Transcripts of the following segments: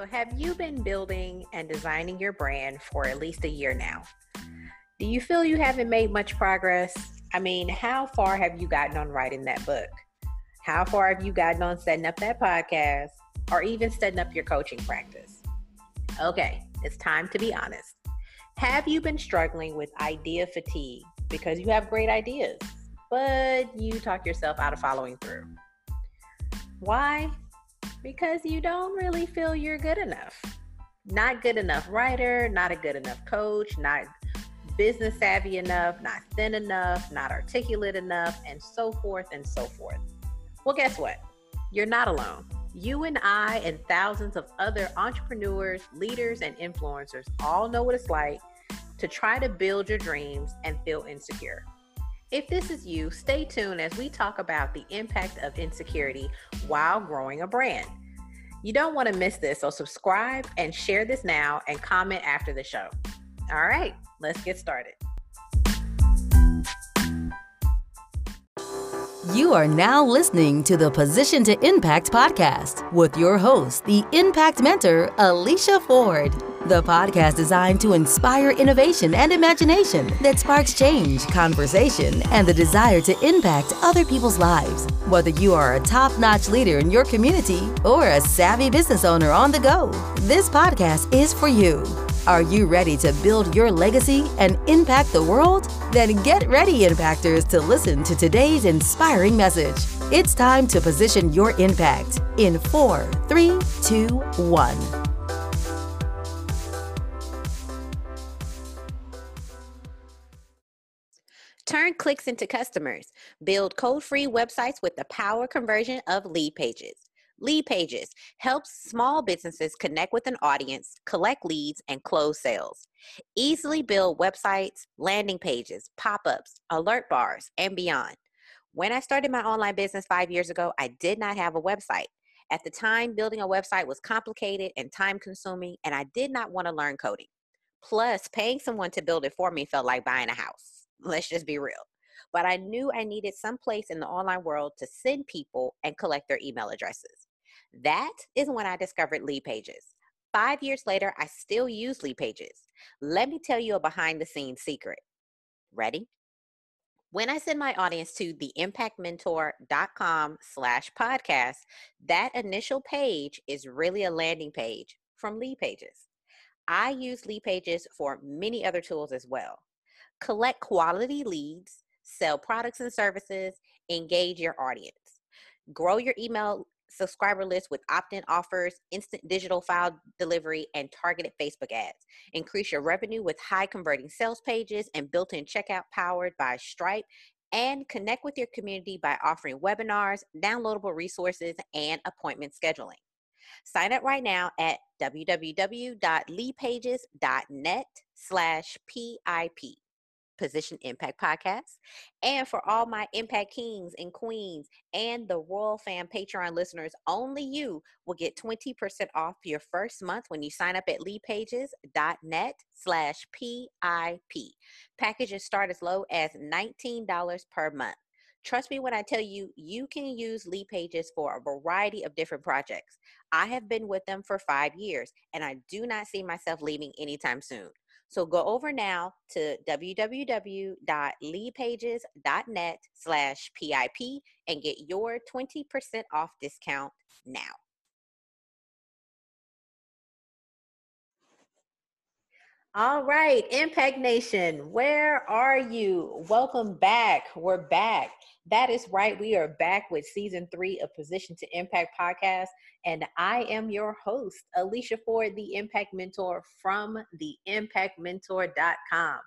So, have you been building and designing your brand for at least a year now? Do you feel you haven't made much progress? I mean, how far have you gotten on writing that book? How far have you gotten on setting up that podcast or even setting up your coaching practice? Okay, it's time to be honest. Have you been struggling with idea fatigue because you have great ideas, but you talk yourself out of following through? Why? Because you don't really feel you're good enough. Not good enough writer, not a good enough coach, not business savvy enough, not thin enough, not articulate enough, and so forth and so forth. Well, guess what? You're not alone. You and I and thousands of other entrepreneurs, leaders, and influencers all know what it's like to try to build your dreams and feel insecure. If this is you, stay tuned as we talk about the impact of insecurity while growing a brand. You don't want to miss this, so subscribe and share this now and comment after the show. All right, let's get started. You are now listening to the Position to Impact podcast with your host, the Impact Mentor, Alicia Ford. The podcast designed to inspire innovation and imagination that sparks change, conversation, and the desire to impact other people's lives. Whether you are a top notch leader in your community or a savvy business owner on the go, this podcast is for you. Are you ready to build your legacy and impact the world? Then get ready, Impactors, to listen to today's inspiring message. It's time to position your impact in four, three, two, one. Turn clicks into customers. Build code free websites with the power conversion of lead pages. Lead Pages helps small businesses connect with an audience, collect leads, and close sales. Easily build websites, landing pages, pop ups, alert bars, and beyond. When I started my online business five years ago, I did not have a website. At the time, building a website was complicated and time consuming, and I did not want to learn coding. Plus, paying someone to build it for me felt like buying a house. Let's just be real. But I knew I needed some place in the online world to send people and collect their email addresses. That is when I discovered Lead Pages. Five years later, I still use Lead Pages. Let me tell you a behind the scenes secret. Ready? When I send my audience to the impactmentor.com slash podcast, that initial page is really a landing page from Lead Pages. I use Lead Pages for many other tools as well collect quality leads, sell products and services, engage your audience. Grow your email subscriber list with opt in offers, instant digital file delivery, and targeted Facebook ads. Increase your revenue with high converting sales pages and built in checkout powered by Stripe. And connect with your community by offering webinars, downloadable resources, and appointment scheduling. Sign up right now at www.leadpages.net slash PIP. Position Impact Podcast. And for all my Impact Kings and Queens and the Royal Fam Patreon listeners, only you will get 20% off your first month when you sign up at leadpages.net slash PIP. Packages start as low as $19 per month. Trust me when I tell you, you can use Lead Pages for a variety of different projects. I have been with them for five years, and I do not see myself leaving anytime soon. So go over now to www.leadpages.net slash PIP and get your 20% off discount now. All right, Impact Nation, where are you? Welcome back. We're back. That is right. We are back with season three of Position to Impact podcast. And I am your host, Alicia Ford, the Impact Mentor from the impactmentor.com.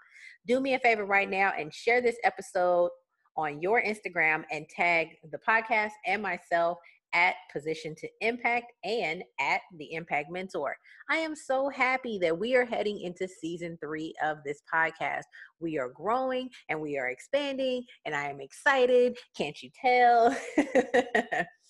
Do me a favor right now and share this episode on your Instagram and tag the podcast and myself at Position to Impact and at the Impact Mentor. I am so happy that we are heading into season three of this podcast. We are growing and we are expanding, and I am excited. Can't you tell?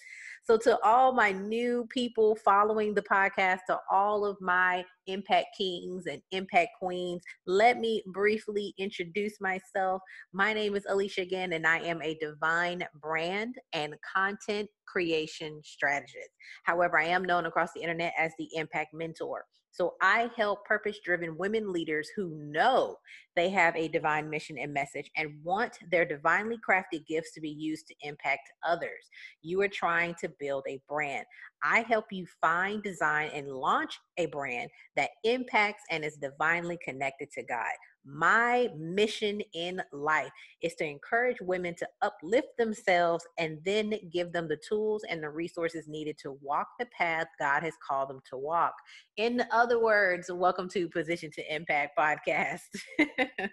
So, to all my new people following the podcast, to all of my impact kings and impact queens, let me briefly introduce myself. My name is Alicia again, and I am a divine brand and content creation strategist. However, I am known across the internet as the impact mentor. So I help purpose driven women leaders who know they have a divine mission and message and want their divinely crafted gifts to be used to impact others. You are trying to build a brand. I help you find, design, and launch a brand that impacts and is divinely connected to God. My mission in life is to encourage women to uplift themselves and then give them the tools and the resources needed to walk the path God has called them to walk. In other words, welcome to Position to Impact podcast.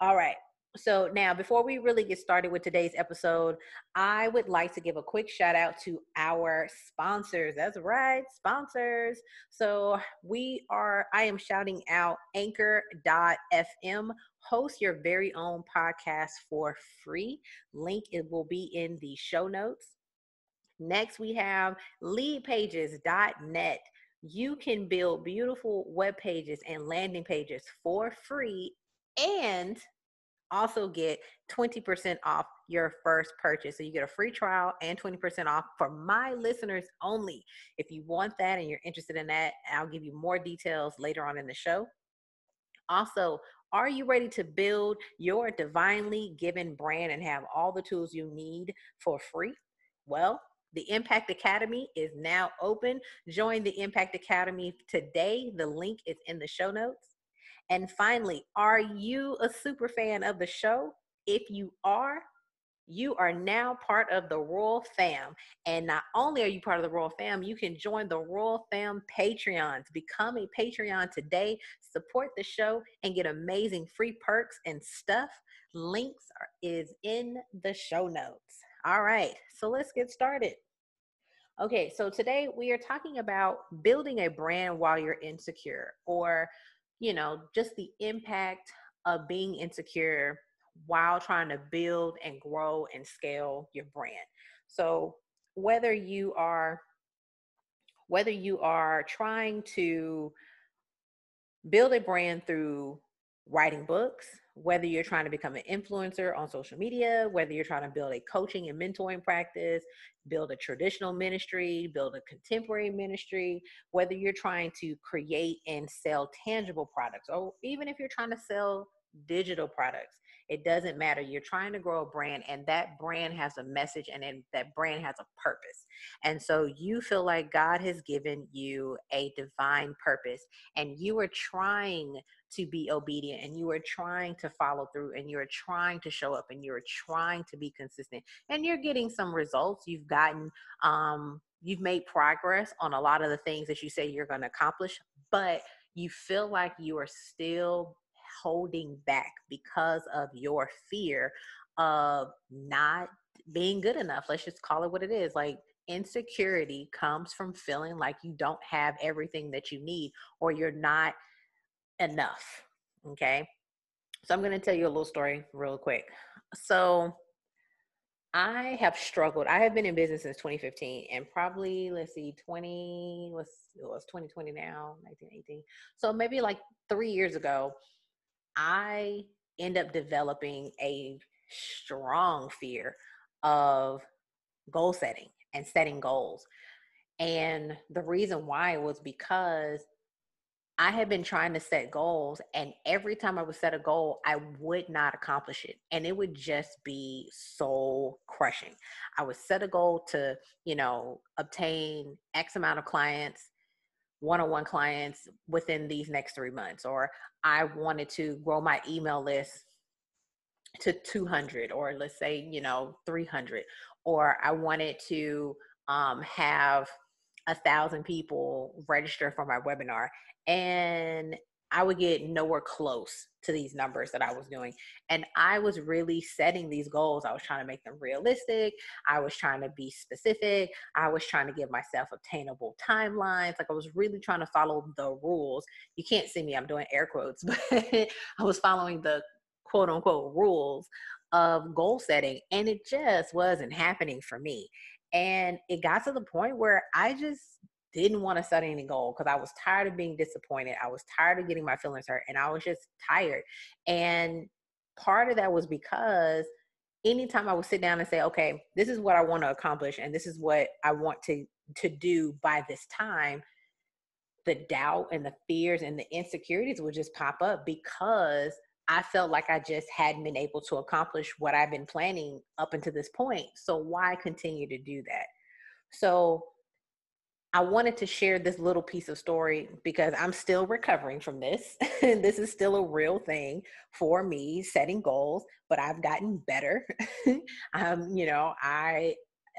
All right. So, now before we really get started with today's episode, I would like to give a quick shout out to our sponsors. That's right, sponsors. So, we are, I am shouting out anchor.fm. Host your very own podcast for free. Link it will be in the show notes. Next, we have leadpages.net. You can build beautiful web pages and landing pages for free and also get 20% off your first purchase. So you get a free trial and 20% off for my listeners only. If you want that and you're interested in that, I'll give you more details later on in the show. Also, are you ready to build your divinely given brand and have all the tools you need for free? Well, the Impact Academy is now open. Join the Impact Academy today. The link is in the show notes. And finally, are you a super fan of the show? If you are, you are now part of the Royal Fam. And not only are you part of the Royal Fam, you can join the Royal Fam Patreons. Become a Patreon today, support the show, and get amazing free perks and stuff. Links are, is in the show notes. All right, so let's get started. Okay, so today we are talking about building a brand while you're insecure or you know, just the impact of being insecure while trying to build and grow and scale your brand. So whether you are whether you are trying to build a brand through writing books, whether you're trying to become an influencer on social media, whether you're trying to build a coaching and mentoring practice, build a traditional ministry, build a contemporary ministry, whether you're trying to create and sell tangible products, or even if you're trying to sell digital products. It doesn't matter. You're trying to grow a brand, and that brand has a message, and that brand has a purpose. And so you feel like God has given you a divine purpose, and you are trying to be obedient, and you are trying to follow through, and you're trying to show up, and you're trying to be consistent, and you're getting some results. You've gotten, um, you've made progress on a lot of the things that you say you're going to accomplish, but you feel like you are still holding back because of your fear of not being good enough. Let's just call it what it is. Like insecurity comes from feeling like you don't have everything that you need or you're not enough. Okay. So I'm going to tell you a little story real quick. So I have struggled. I have been in business since 2015 and probably, let's see, 20, was it was 2020 now, 1918. So maybe like three years ago, I end up developing a strong fear of goal setting and setting goals. And the reason why was because I had been trying to set goals, and every time I would set a goal, I would not accomplish it. And it would just be soul crushing. I would set a goal to, you know, obtain X amount of clients one-on-one clients within these next three months or i wanted to grow my email list to 200 or let's say you know 300 or i wanted to um, have a thousand people register for my webinar and I would get nowhere close to these numbers that I was doing. And I was really setting these goals. I was trying to make them realistic. I was trying to be specific. I was trying to give myself obtainable timelines. Like I was really trying to follow the rules. You can't see me, I'm doing air quotes, but I was following the quote unquote rules of goal setting. And it just wasn't happening for me. And it got to the point where I just didn't want to set any goal because I was tired of being disappointed. I was tired of getting my feelings hurt and I was just tired. And part of that was because anytime I would sit down and say, okay, this is what I want to accomplish and this is what I want to to do by this time, the doubt and the fears and the insecurities would just pop up because I felt like I just hadn't been able to accomplish what I've been planning up until this point. So why continue to do that? So I wanted to share this little piece of story because I'm still recovering from this. And this is still a real thing for me, setting goals, but I've gotten better. um, you know, I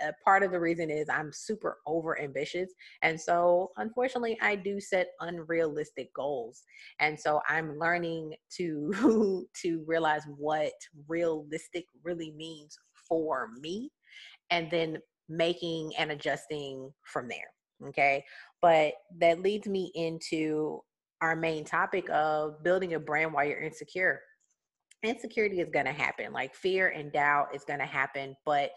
uh, part of the reason is I'm super over ambitious. And so, unfortunately, I do set unrealistic goals. And so, I'm learning to to realize what realistic really means for me and then making and adjusting from there. Okay. But that leads me into our main topic of building a brand while you're insecure. Insecurity is going to happen, like fear and doubt is going to happen. But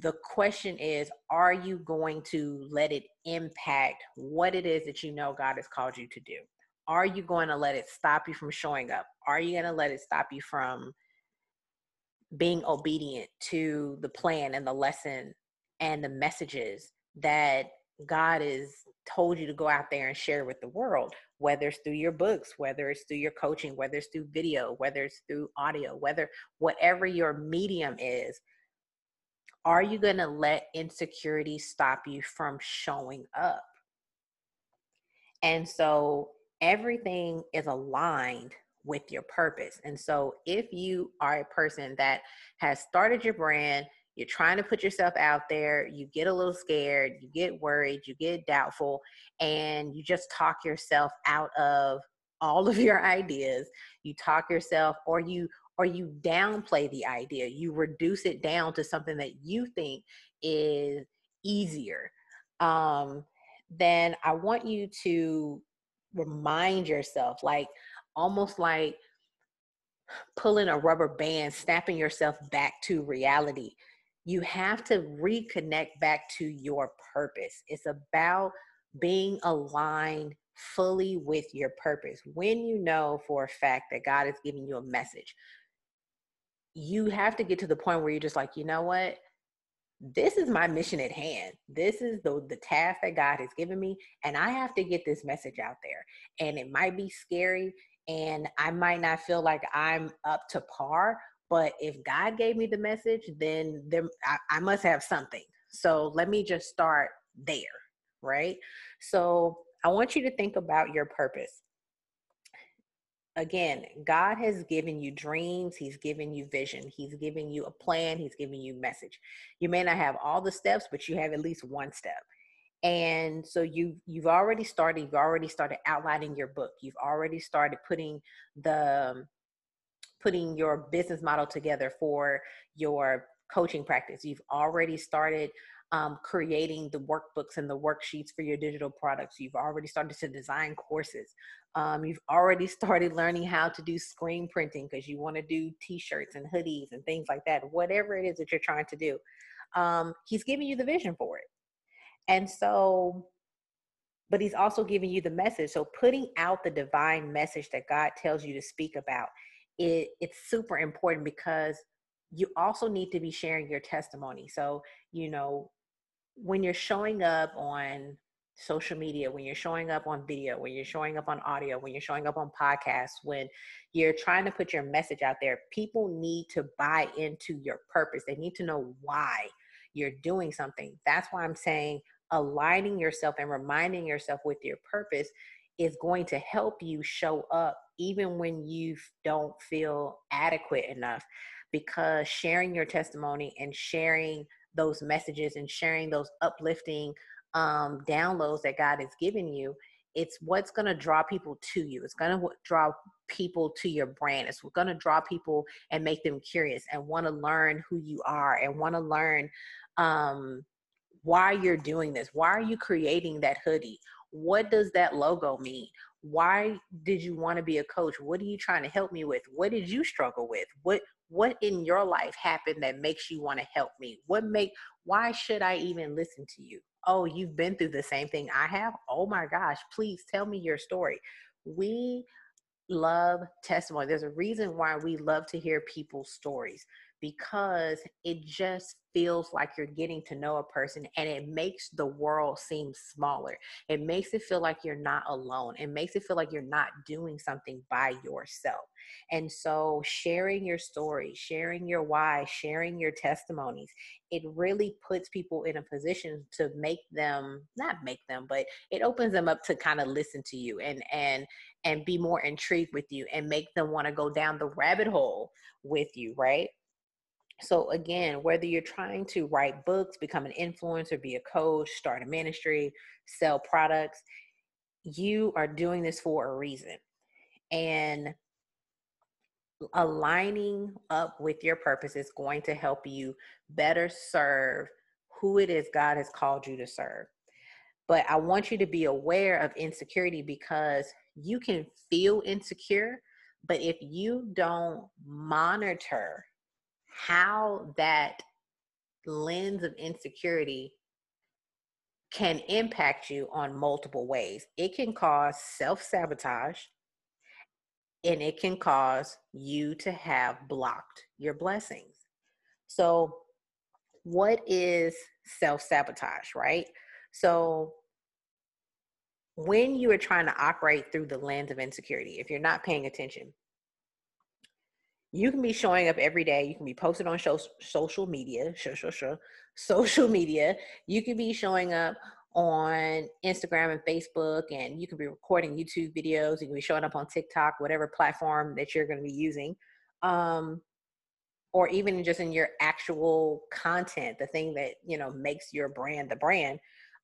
the question is are you going to let it impact what it is that you know God has called you to do? Are you going to let it stop you from showing up? Are you going to let it stop you from being obedient to the plan and the lesson and the messages that God has told you to go out there and share with the world, whether it's through your books, whether it's through your coaching, whether it's through video, whether it's through audio, whether whatever your medium is, are you going to let insecurity stop you from showing up? And so everything is aligned with your purpose. And so if you are a person that has started your brand, you're trying to put yourself out there, you get a little scared, you get worried, you get doubtful, and you just talk yourself out of all of your ideas. You talk yourself, or you or you downplay the idea. You reduce it down to something that you think is easier. Um, then I want you to remind yourself, like almost like pulling a rubber band, snapping yourself back to reality you have to reconnect back to your purpose. It's about being aligned fully with your purpose. When you know for a fact that God is giving you a message, you have to get to the point where you're just like, you know what? This is my mission at hand. This is the, the task that God has given me, and I have to get this message out there. And it might be scary, and I might not feel like I'm up to par, but if God gave me the message, then there I, I must have something. So let me just start there, right? So I want you to think about your purpose. Again, God has given you dreams, He's given you vision, He's giving you a plan, He's giving you message. You may not have all the steps, but you have at least one step. And so you you've already started, you've already started outlining your book, you've already started putting the putting your business model together for your coaching practice. You've already started um, creating the workbooks and the worksheets for your digital products. You've already started to design courses. Um, you've already started learning how to do screen printing because you want to do t-shirts and hoodies and things like that. Whatever it is that you're trying to do, um, he's giving you the vision for it. And so, but he's also giving you the message. So putting out the divine message that God tells you to speak about it, it's super important because you also need to be sharing your testimony. So, you know, when you're showing up on social media, when you're showing up on video, when you're showing up on audio, when you're showing up on podcasts, when you're trying to put your message out there, people need to buy into your purpose. They need to know why you're doing something. That's why I'm saying aligning yourself and reminding yourself with your purpose is going to help you show up even when you don't feel adequate enough because sharing your testimony and sharing those messages and sharing those uplifting um, downloads that God has given you, it's what's going to draw people to you. It's going to draw people to your brand. It's going to draw people and make them curious and want to learn who you are and want to learn um, why you're doing this. Why are you creating that hoodie? What does that logo mean? why did you want to be a coach what are you trying to help me with what did you struggle with what what in your life happened that makes you want to help me? What make why should i even listen to you? Oh you've been through the same thing i have? Oh my gosh please tell me your story. We love testimony. There's a reason why we love to hear people's stories because it just feels like you're getting to know a person and it makes the world seem smaller. It makes it feel like you're not alone. It makes it feel like you're not doing something by yourself. And so, sharing your story, sharing your why, sharing your testimonies, it really puts people in a position to make them not make them, but it opens them up to kind of listen to you and and and be more intrigued with you and make them want to go down the rabbit hole with you, right? So, again, whether you're trying to write books, become an influencer, be a coach, start a ministry, sell products, you are doing this for a reason. And aligning up with your purpose is going to help you better serve who it is God has called you to serve. But I want you to be aware of insecurity because you can feel insecure, but if you don't monitor how that lens of insecurity can impact you on multiple ways. It can cause self sabotage and it can cause you to have blocked your blessings. So, what is self sabotage, right? So, when you are trying to operate through the lens of insecurity, if you're not paying attention, you can be showing up every day. You can be posted on show, social media, sure, sure, sure, social media. You can be showing up on Instagram and Facebook, and you can be recording YouTube videos. You can be showing up on TikTok, whatever platform that you're going to be using, um, or even just in your actual content, the thing that you know makes your brand the brand.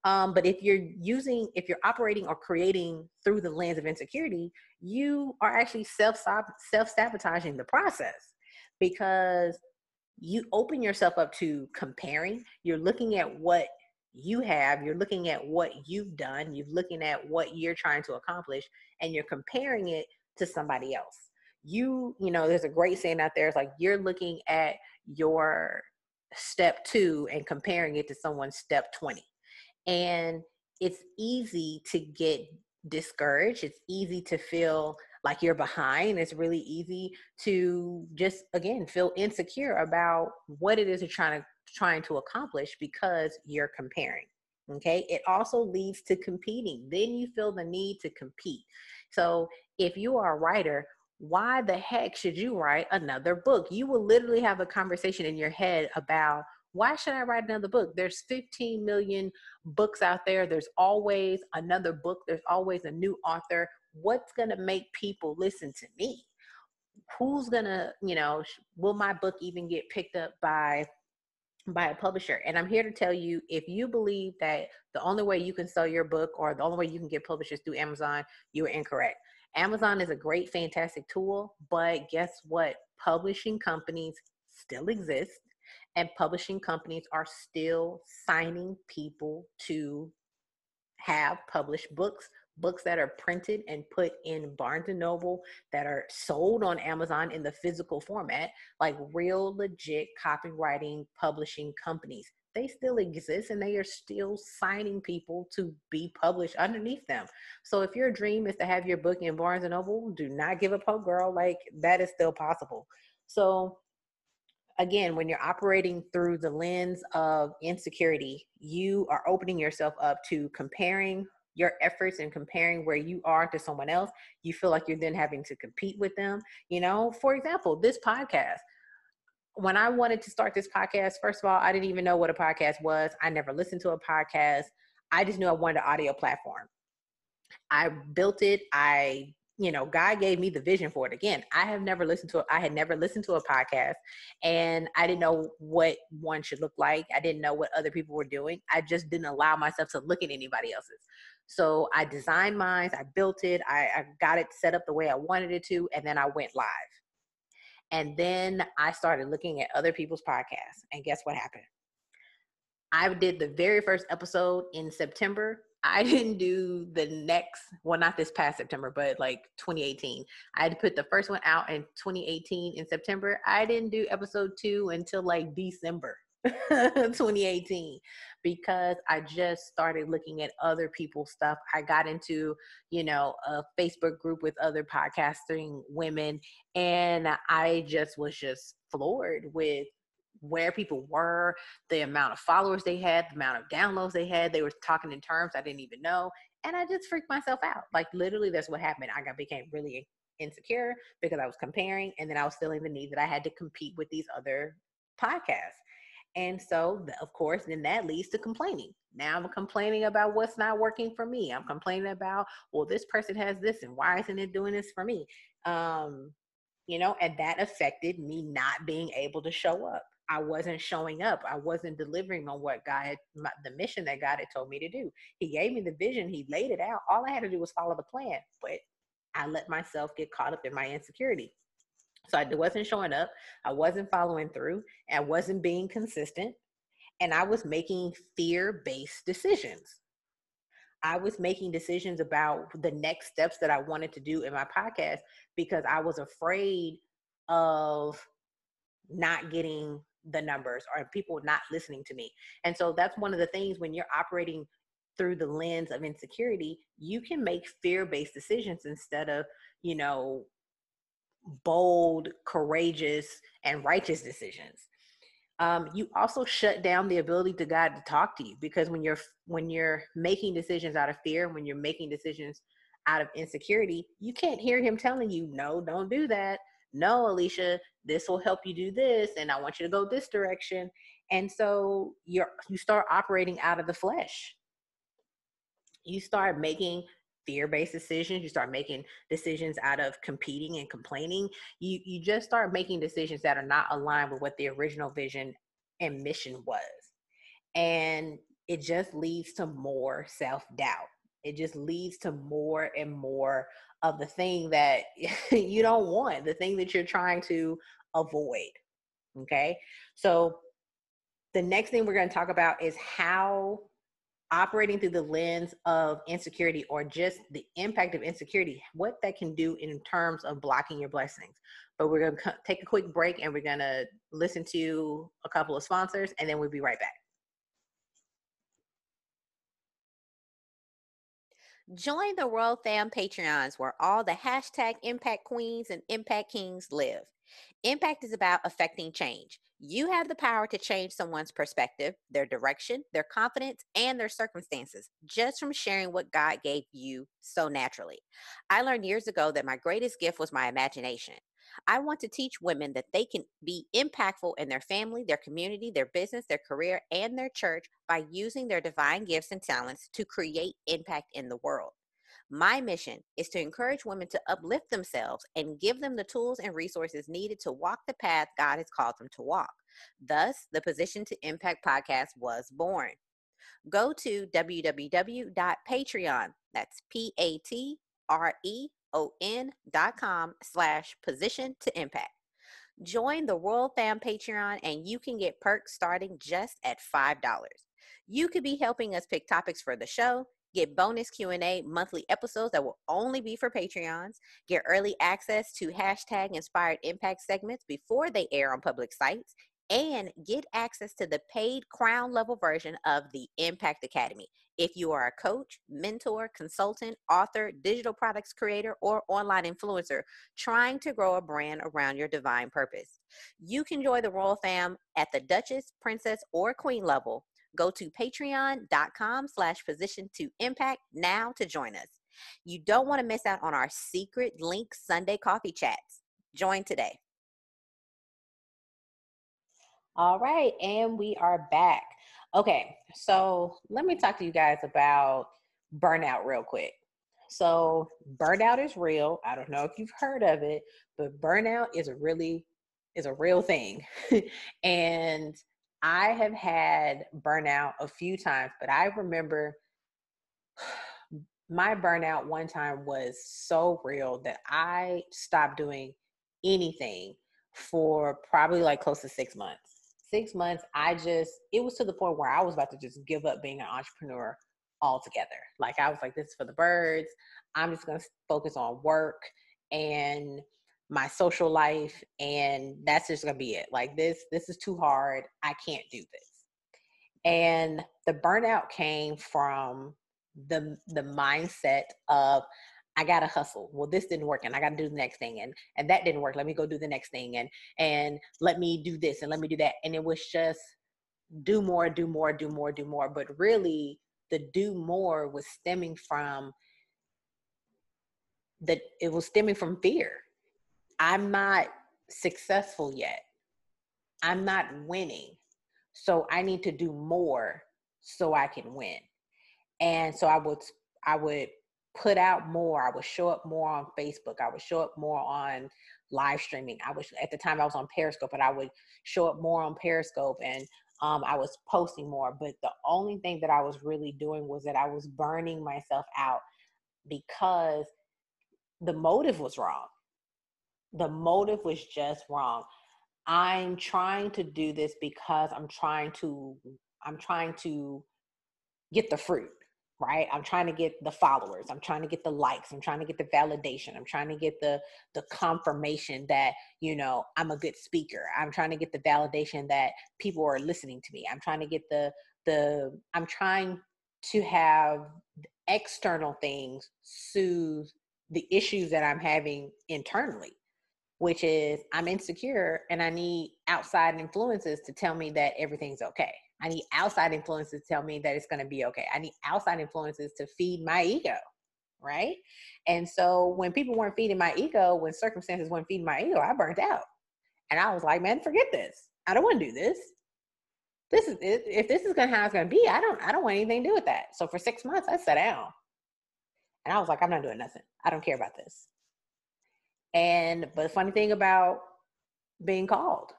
Um, but if you're using, if you're operating or creating through the lens of insecurity, you are actually self self sabotaging the process because you open yourself up to comparing. You're looking at what you have, you're looking at what you've done, you're looking at what you're trying to accomplish, and you're comparing it to somebody else. You, you know, there's a great saying out there. It's like you're looking at your step two and comparing it to someone's step 20 and it's easy to get discouraged. It's easy to feel like you're behind. It's really easy to just again feel insecure about what it is you're trying to trying to accomplish because you're comparing. Okay. It also leads to competing. Then you feel the need to compete. So if you are a writer, why the heck should you write another book? You will literally have a conversation in your head about why should I write another book? There's 15 million books out there. There's always another book. There's always a new author. What's going to make people listen to me? Who's going to, you know, will my book even get picked up by by a publisher. And I'm here to tell you if you believe that the only way you can sell your book or the only way you can get publishers through Amazon, you are incorrect. Amazon is a great, fantastic tool, but guess what? Publishing companies still exist and publishing companies are still signing people to have published books books that are printed and put in Barnes and Noble that are sold on Amazon in the physical format, like real legit copywriting publishing companies. They still exist and they are still signing people to be published underneath them. So if your dream is to have your book in Barnes and Noble, do not give up hope, girl. Like that is still possible. So again, when you're operating through the lens of insecurity, you are opening yourself up to comparing your efforts and comparing where you are to someone else. You feel like you're then having to compete with them. You know, for example, this podcast. When I wanted to start this podcast, first of all, I didn't even know what a podcast was. I never listened to a podcast. I just knew I wanted an audio platform. I built it. I you know, God gave me the vision for it. Again, I have never listened to, I had never listened to a podcast and I didn't know what one should look like. I didn't know what other people were doing. I just didn't allow myself to look at anybody else's. So I designed mine, I built it, I, I got it set up the way I wanted it to, and then I went live. And then I started looking at other people's podcasts. And guess what happened? I did the very first episode in September I didn't do the next, well, not this past September, but like 2018. I had to put the first one out in 2018 in September. I didn't do episode two until like December 2018 because I just started looking at other people's stuff. I got into, you know, a Facebook group with other podcasting women, and I just was just floored with where people were, the amount of followers they had, the amount of downloads they had. They were talking in terms I didn't even know. And I just freaked myself out. Like literally that's what happened. I got became really insecure because I was comparing and then I was feeling the need that I had to compete with these other podcasts. And so, of course, then that leads to complaining. Now I'm complaining about what's not working for me. I'm complaining about, well, this person has this and why isn't it doing this for me? Um, you know, and that affected me not being able to show up. I wasn't showing up. I wasn't delivering on what God had, my, the mission that God had told me to do. He gave me the vision, He laid it out. All I had to do was follow the plan, but I let myself get caught up in my insecurity. So I wasn't showing up. I wasn't following through. I wasn't being consistent. And I was making fear based decisions. I was making decisions about the next steps that I wanted to do in my podcast because I was afraid of not getting the numbers or people not listening to me. And so that's one of the things when you're operating through the lens of insecurity, you can make fear based decisions instead of, you know, bold, courageous, and righteous decisions. Um, you also shut down the ability to God to talk to you because when you're when you're making decisions out of fear, when you're making decisions out of insecurity, you can't hear Him telling you, "No, don't do that." No, Alicia, this will help you do this, and I want you to go this direction. And so you're you start operating out of the flesh. You start making fear-based decisions you start making decisions out of competing and complaining you you just start making decisions that are not aligned with what the original vision and mission was and it just leads to more self-doubt it just leads to more and more of the thing that you don't want the thing that you're trying to avoid okay so the next thing we're going to talk about is how operating through the lens of insecurity or just the impact of insecurity, what that can do in terms of blocking your blessings. But we're going to take a quick break and we're going to listen to a couple of sponsors and then we'll be right back. Join the Royal Fam Patreons where all the hashtag impact queens and impact kings live. Impact is about affecting change. You have the power to change someone's perspective, their direction, their confidence, and their circumstances just from sharing what God gave you so naturally. I learned years ago that my greatest gift was my imagination. I want to teach women that they can be impactful in their family, their community, their business, their career, and their church by using their divine gifts and talents to create impact in the world. My mission is to encourage women to uplift themselves and give them the tools and resources needed to walk the path God has called them to walk. Thus, the Position to Impact podcast was born. Go to www.patreon, that's P-A-T-R-E-O-N dot com slash position to impact. Join the Royal Fam Patreon and you can get perks starting just at $5. You could be helping us pick topics for the show, get bonus q&a monthly episodes that will only be for patreons get early access to hashtag inspired impact segments before they air on public sites and get access to the paid crown level version of the impact academy if you are a coach mentor consultant author digital products creator or online influencer trying to grow a brand around your divine purpose you can join the royal fam at the duchess princess or queen level Go to patreon.com slash position to impact now to join us. You don't want to miss out on our secret link Sunday coffee chats. Join today. All right, and we are back. Okay, so let me talk to you guys about burnout real quick. So, burnout is real. I don't know if you've heard of it, but burnout is a really is a real thing. and I have had burnout a few times, but I remember my burnout one time was so real that I stopped doing anything for probably like close to six months. Six months, I just, it was to the point where I was about to just give up being an entrepreneur altogether. Like I was like, this is for the birds. I'm just gonna focus on work and my social life, and that's just gonna be it. Like this, this is too hard. I can't do this. And the burnout came from the the mindset of I gotta hustle. Well, this didn't work, and I gotta do the next thing, and and that didn't work. Let me go do the next thing, and and let me do this, and let me do that. And it was just do more, do more, do more, do more. But really, the do more was stemming from that. It was stemming from fear. I'm not successful yet. I'm not winning, so I need to do more so I can win. And so I would I would put out more. I would show up more on Facebook. I would show up more on live streaming. I was at the time I was on Periscope, but I would show up more on Periscope and um, I was posting more. But the only thing that I was really doing was that I was burning myself out because the motive was wrong. The motive was just wrong. I'm trying to do this because I'm trying to I'm trying to get the fruit right? I'm trying to get the followers i'm trying to get the likes i'm trying to get the validation i'm trying to get the the confirmation that you know i'm a good speaker i'm trying to get the validation that people are listening to me i'm trying to get the the i'm trying to have external things soothe the issues that i'm having internally which is i'm insecure and i need outside influences to tell me that everything's okay I need outside influences to tell me that it's going to be okay. I need outside influences to feed my ego, right? And so when people weren't feeding my ego, when circumstances weren't feeding my ego, I burnt out. And I was like, man, forget this. I don't want to do this. This is if this is gonna how it's gonna be. I don't I don't want anything to do with that. So for six months, I sat down, and I was like, I'm not doing nothing. I don't care about this. And but the funny thing about being called,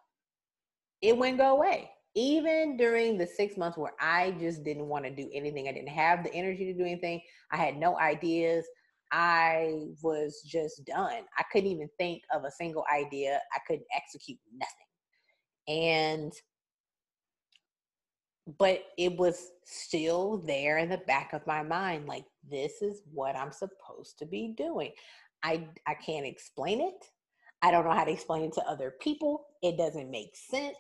it wouldn't go away even during the six months where I just didn't want to do anything, I didn't have the energy to do anything, I had no ideas. I was just done. I couldn't even think of a single idea. I couldn't execute nothing. And, but it was still there in the back of my mind like, this is what I'm supposed to be doing. I, I can't explain it. I don't know how to explain it to other people. It doesn't make sense.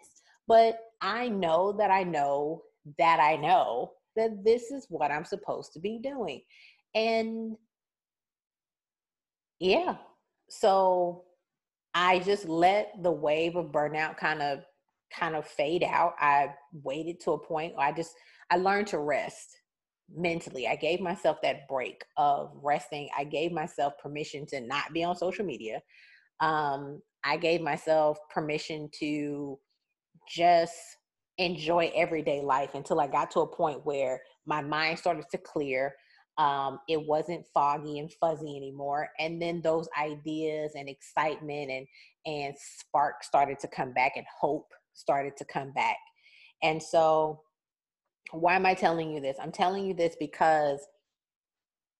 But I know that I know that I know that this is what I'm supposed to be doing. And yeah, so I just let the wave of burnout kind of kind of fade out. I waited to a point I just I learned to rest mentally. I gave myself that break of resting. I gave myself permission to not be on social media. Um, I gave myself permission to just enjoy everyday life until I got to a point where my mind started to clear. Um, it wasn't foggy and fuzzy anymore. And then those ideas and excitement and and spark started to come back and hope started to come back. And so why am I telling you this? I'm telling you this because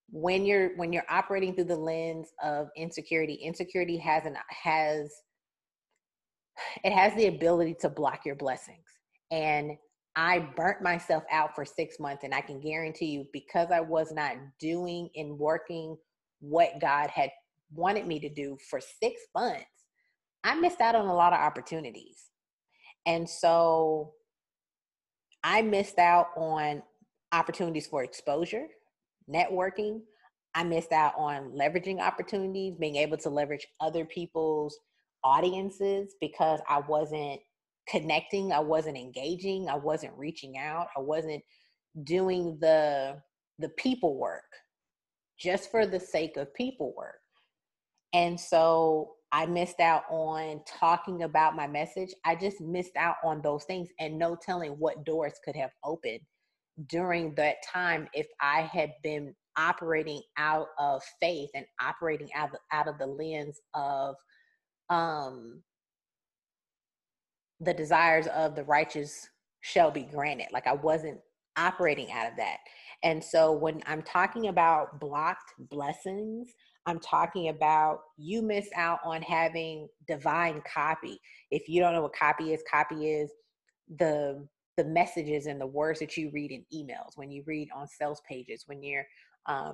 when you're when you're operating through the lens of insecurity, insecurity has an has it has the ability to block your blessings. And I burnt myself out for six months, and I can guarantee you, because I was not doing and working what God had wanted me to do for six months, I missed out on a lot of opportunities. And so I missed out on opportunities for exposure, networking. I missed out on leveraging opportunities, being able to leverage other people's audiences because I wasn't connecting, I wasn't engaging, I wasn't reaching out, I wasn't doing the the people work just for the sake of people work. And so I missed out on talking about my message. I just missed out on those things and no telling what doors could have opened during that time if I had been operating out of faith and operating out of, out of the lens of um the desires of the righteous shall be granted. Like i wasn't operating out of that. And so when i'm talking about blocked blessings i'm talking about you miss out on having divine copy. If you don't know what copy is copy is the the messages and the words that you read in emails, when you read on sales pages, when you're uh,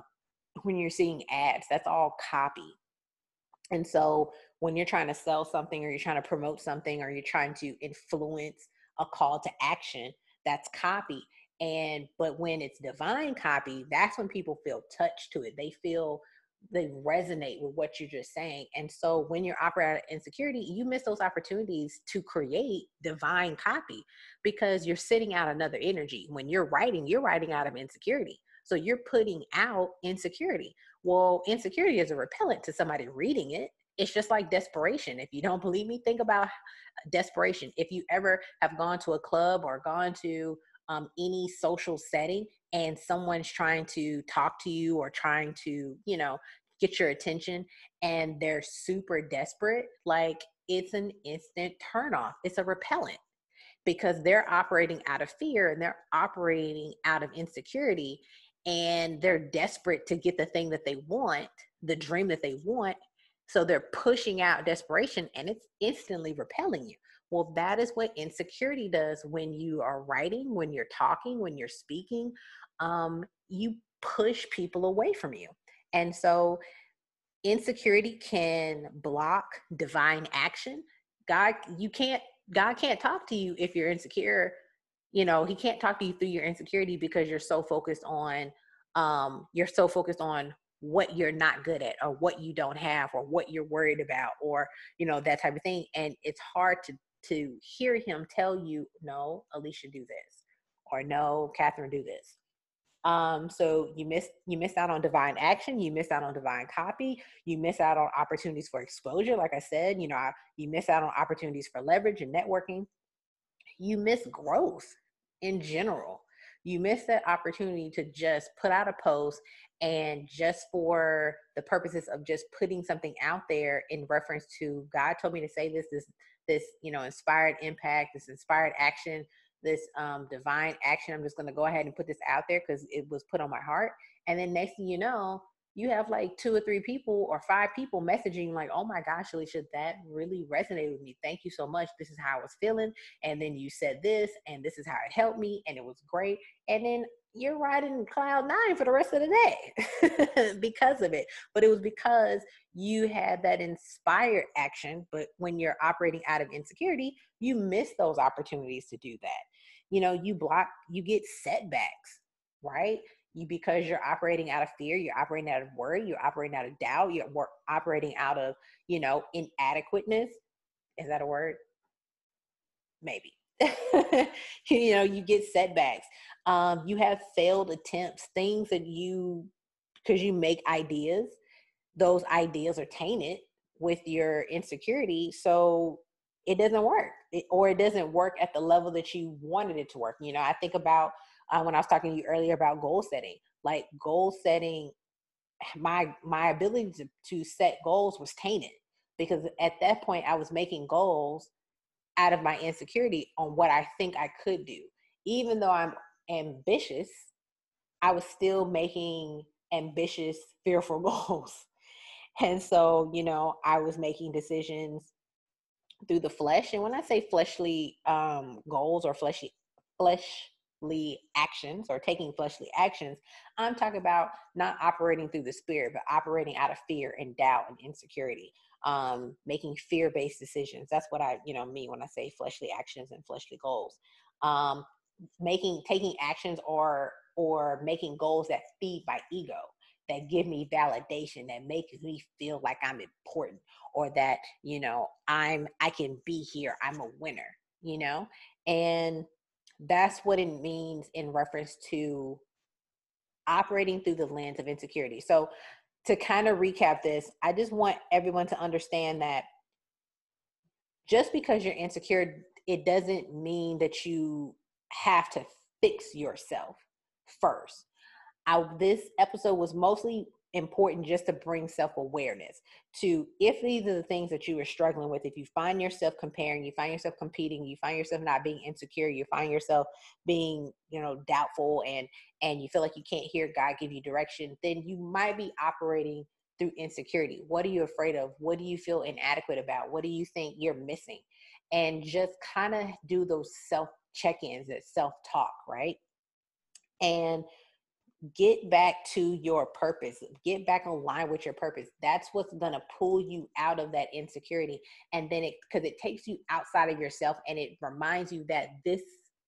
when you're seeing ads, that's all copy. And so when you're trying to sell something or you're trying to promote something or you're trying to influence a call to action, that's copy. And but when it's divine copy, that's when people feel touched to it. They feel they resonate with what you're just saying. And so when you're operating insecurity, you miss those opportunities to create divine copy because you're sitting out another energy. When you're writing, you're writing out of insecurity. So you're putting out insecurity. Well, insecurity is a repellent to somebody reading it. It's just like desperation. If you don't believe me, think about desperation. If you ever have gone to a club or gone to um, any social setting and someone's trying to talk to you or trying to, you know, get your attention and they're super desperate, like it's an instant turnoff. It's a repellent because they're operating out of fear and they're operating out of insecurity and they're desperate to get the thing that they want, the dream that they want. So they're pushing out desperation and it's instantly repelling you. Well, that is what insecurity does when you are writing, when you're talking, when you're speaking. Um, you push people away from you. And so insecurity can block divine action. God, you can't, God can't talk to you if you're insecure. You know, he can't talk to you through your insecurity because you're so focused on, um, you're so focused on what you're not good at or what you don't have or what you're worried about or you know that type of thing and it's hard to to hear him tell you, no, Alicia, do this, or no, Catherine, do this. Um, so you miss you miss out on divine action, you miss out on divine copy, you miss out on opportunities for exposure. Like I said, you know, you miss out on opportunities for leverage and networking. You miss growth in general. You miss that opportunity to just put out a post and just for the purposes of just putting something out there in reference to God told me to say this, this this you know inspired impact this inspired action this um, divine action i'm just going to go ahead and put this out there because it was put on my heart and then next thing you know you have like two or three people or five people messaging like oh my gosh alicia that really resonated with me thank you so much this is how i was feeling and then you said this and this is how it helped me and it was great and then you're riding cloud nine for the rest of the day because of it. But it was because you had that inspired action. But when you're operating out of insecurity, you miss those opportunities to do that. You know, you block, you get setbacks, right? You because you're operating out of fear, you're operating out of worry, you're operating out of doubt, you're operating out of, you know, inadequateness. Is that a word? Maybe. you know, you get setbacks. Um, you have failed attempts, things that you, because you make ideas, those ideas are tainted with your insecurity. So it doesn't work, it, or it doesn't work at the level that you wanted it to work. You know, I think about uh, when I was talking to you earlier about goal setting, like goal setting, my my ability to, to set goals was tainted because at that point I was making goals out of my insecurity on what I think I could do. Even though I'm ambitious, I was still making ambitious, fearful goals. And so, you know, I was making decisions through the flesh. And when I say fleshly um, goals or fleshly, fleshly actions or taking fleshly actions, I'm talking about not operating through the spirit, but operating out of fear and doubt and insecurity um, making fear-based decisions. That's what I, you know, mean when I say fleshly actions and fleshly goals. Um, making taking actions or or making goals that feed my ego that give me validation that make me feel like i'm important or that you know i'm i can be here i'm a winner you know and that's what it means in reference to operating through the lens of insecurity so to kind of recap this, I just want everyone to understand that just because you're insecure, it doesn't mean that you have to fix yourself first. I, this episode was mostly important just to bring self-awareness to if these are the things that you are struggling with if you find yourself comparing you find yourself competing you find yourself not being insecure you find yourself being you know doubtful and and you feel like you can't hear god give you direction then you might be operating through insecurity. What are you afraid of? What do you feel inadequate about? What do you think you're missing? And just kind of do those self check ins, that self talk, right? And get back to your purpose get back in line with your purpose. That's what's going to pull you out of that insecurity and then it because it takes you outside of yourself and it reminds you that this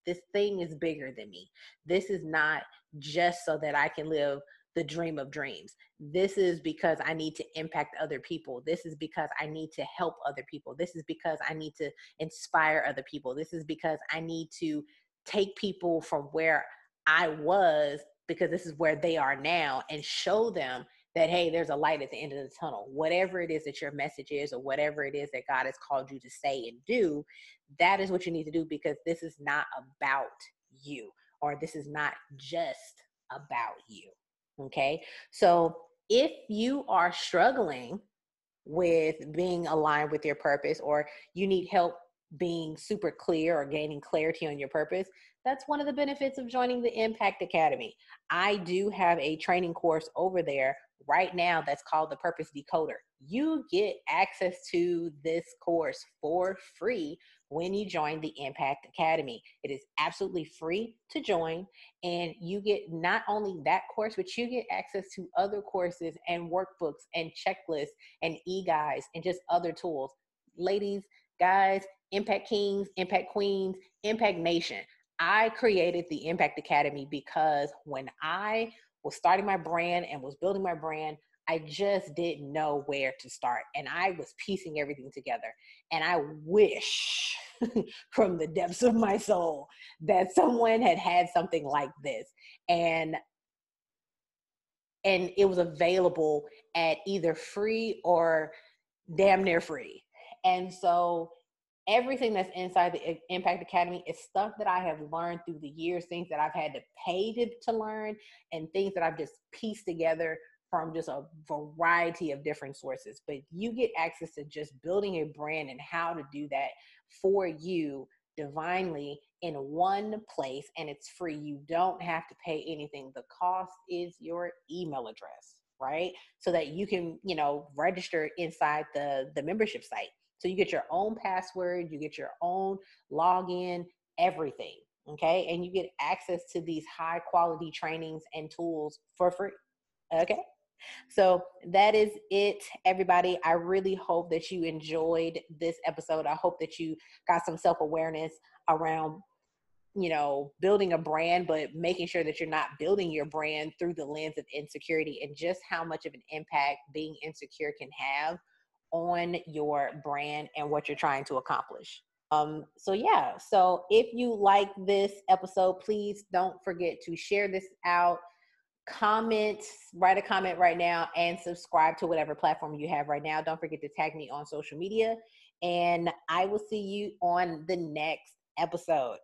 this thing is bigger than me. This is not just so that i can live the dream of dreams. This is because i need to impact other people. This is because i need to help other people. This is because i need to inspire other people. This is because i need to take people from where I was because this is where they are now and show them that hey there's a light at the end of the tunnel. Whatever it is that your message is or whatever it is that god has called you to say and do that is what you need to do because this is not about you or this is not just about you okay? So if you are struggling with being aligned with your purpose or you need help being super clear or gaining clarity on your purpose, that's one of the benefits of joining the Impact Academy. I do have a training course over there right now that's called the Purpose Decoder. You get access to this course for free when you join the Impact Academy. It is absolutely free to join, and you get not only that course, but you get access to other courses and workbooks and checklists and e guides and just other tools. Ladies, guys, Impact Kings, Impact Queens, Impact Nation. I created the Impact Academy because when I was starting my brand and was building my brand, I just didn't know where to start. And I was piecing everything together. And I wish from the depths of my soul that someone had had something like this. And and it was available at either free or damn near free. And so everything that's inside the Impact Academy is stuff that I have learned through the years, things that I've had to pay to, to learn, and things that I've just pieced together from just a variety of different sources. But you get access to just building a brand and how to do that for you divinely in one place, and it's free. You don't have to pay anything. The cost is your email address right so that you can you know register inside the the membership site so you get your own password, you get your own login, everything. Okay. And you get access to these high quality trainings and tools for free. Okay. So that is it, everybody. I really hope that you enjoyed this episode. I hope that you got some self awareness around you know building a brand but making sure that you're not building your brand through the lens of insecurity and just how much of an impact being insecure can have on your brand and what you're trying to accomplish. Um, so yeah, so if you like this episode, please don't forget to share this out, comment, write a comment right now, and subscribe to whatever platform you have right now. Don't forget to tag me on social media, and I will see you on the next episode.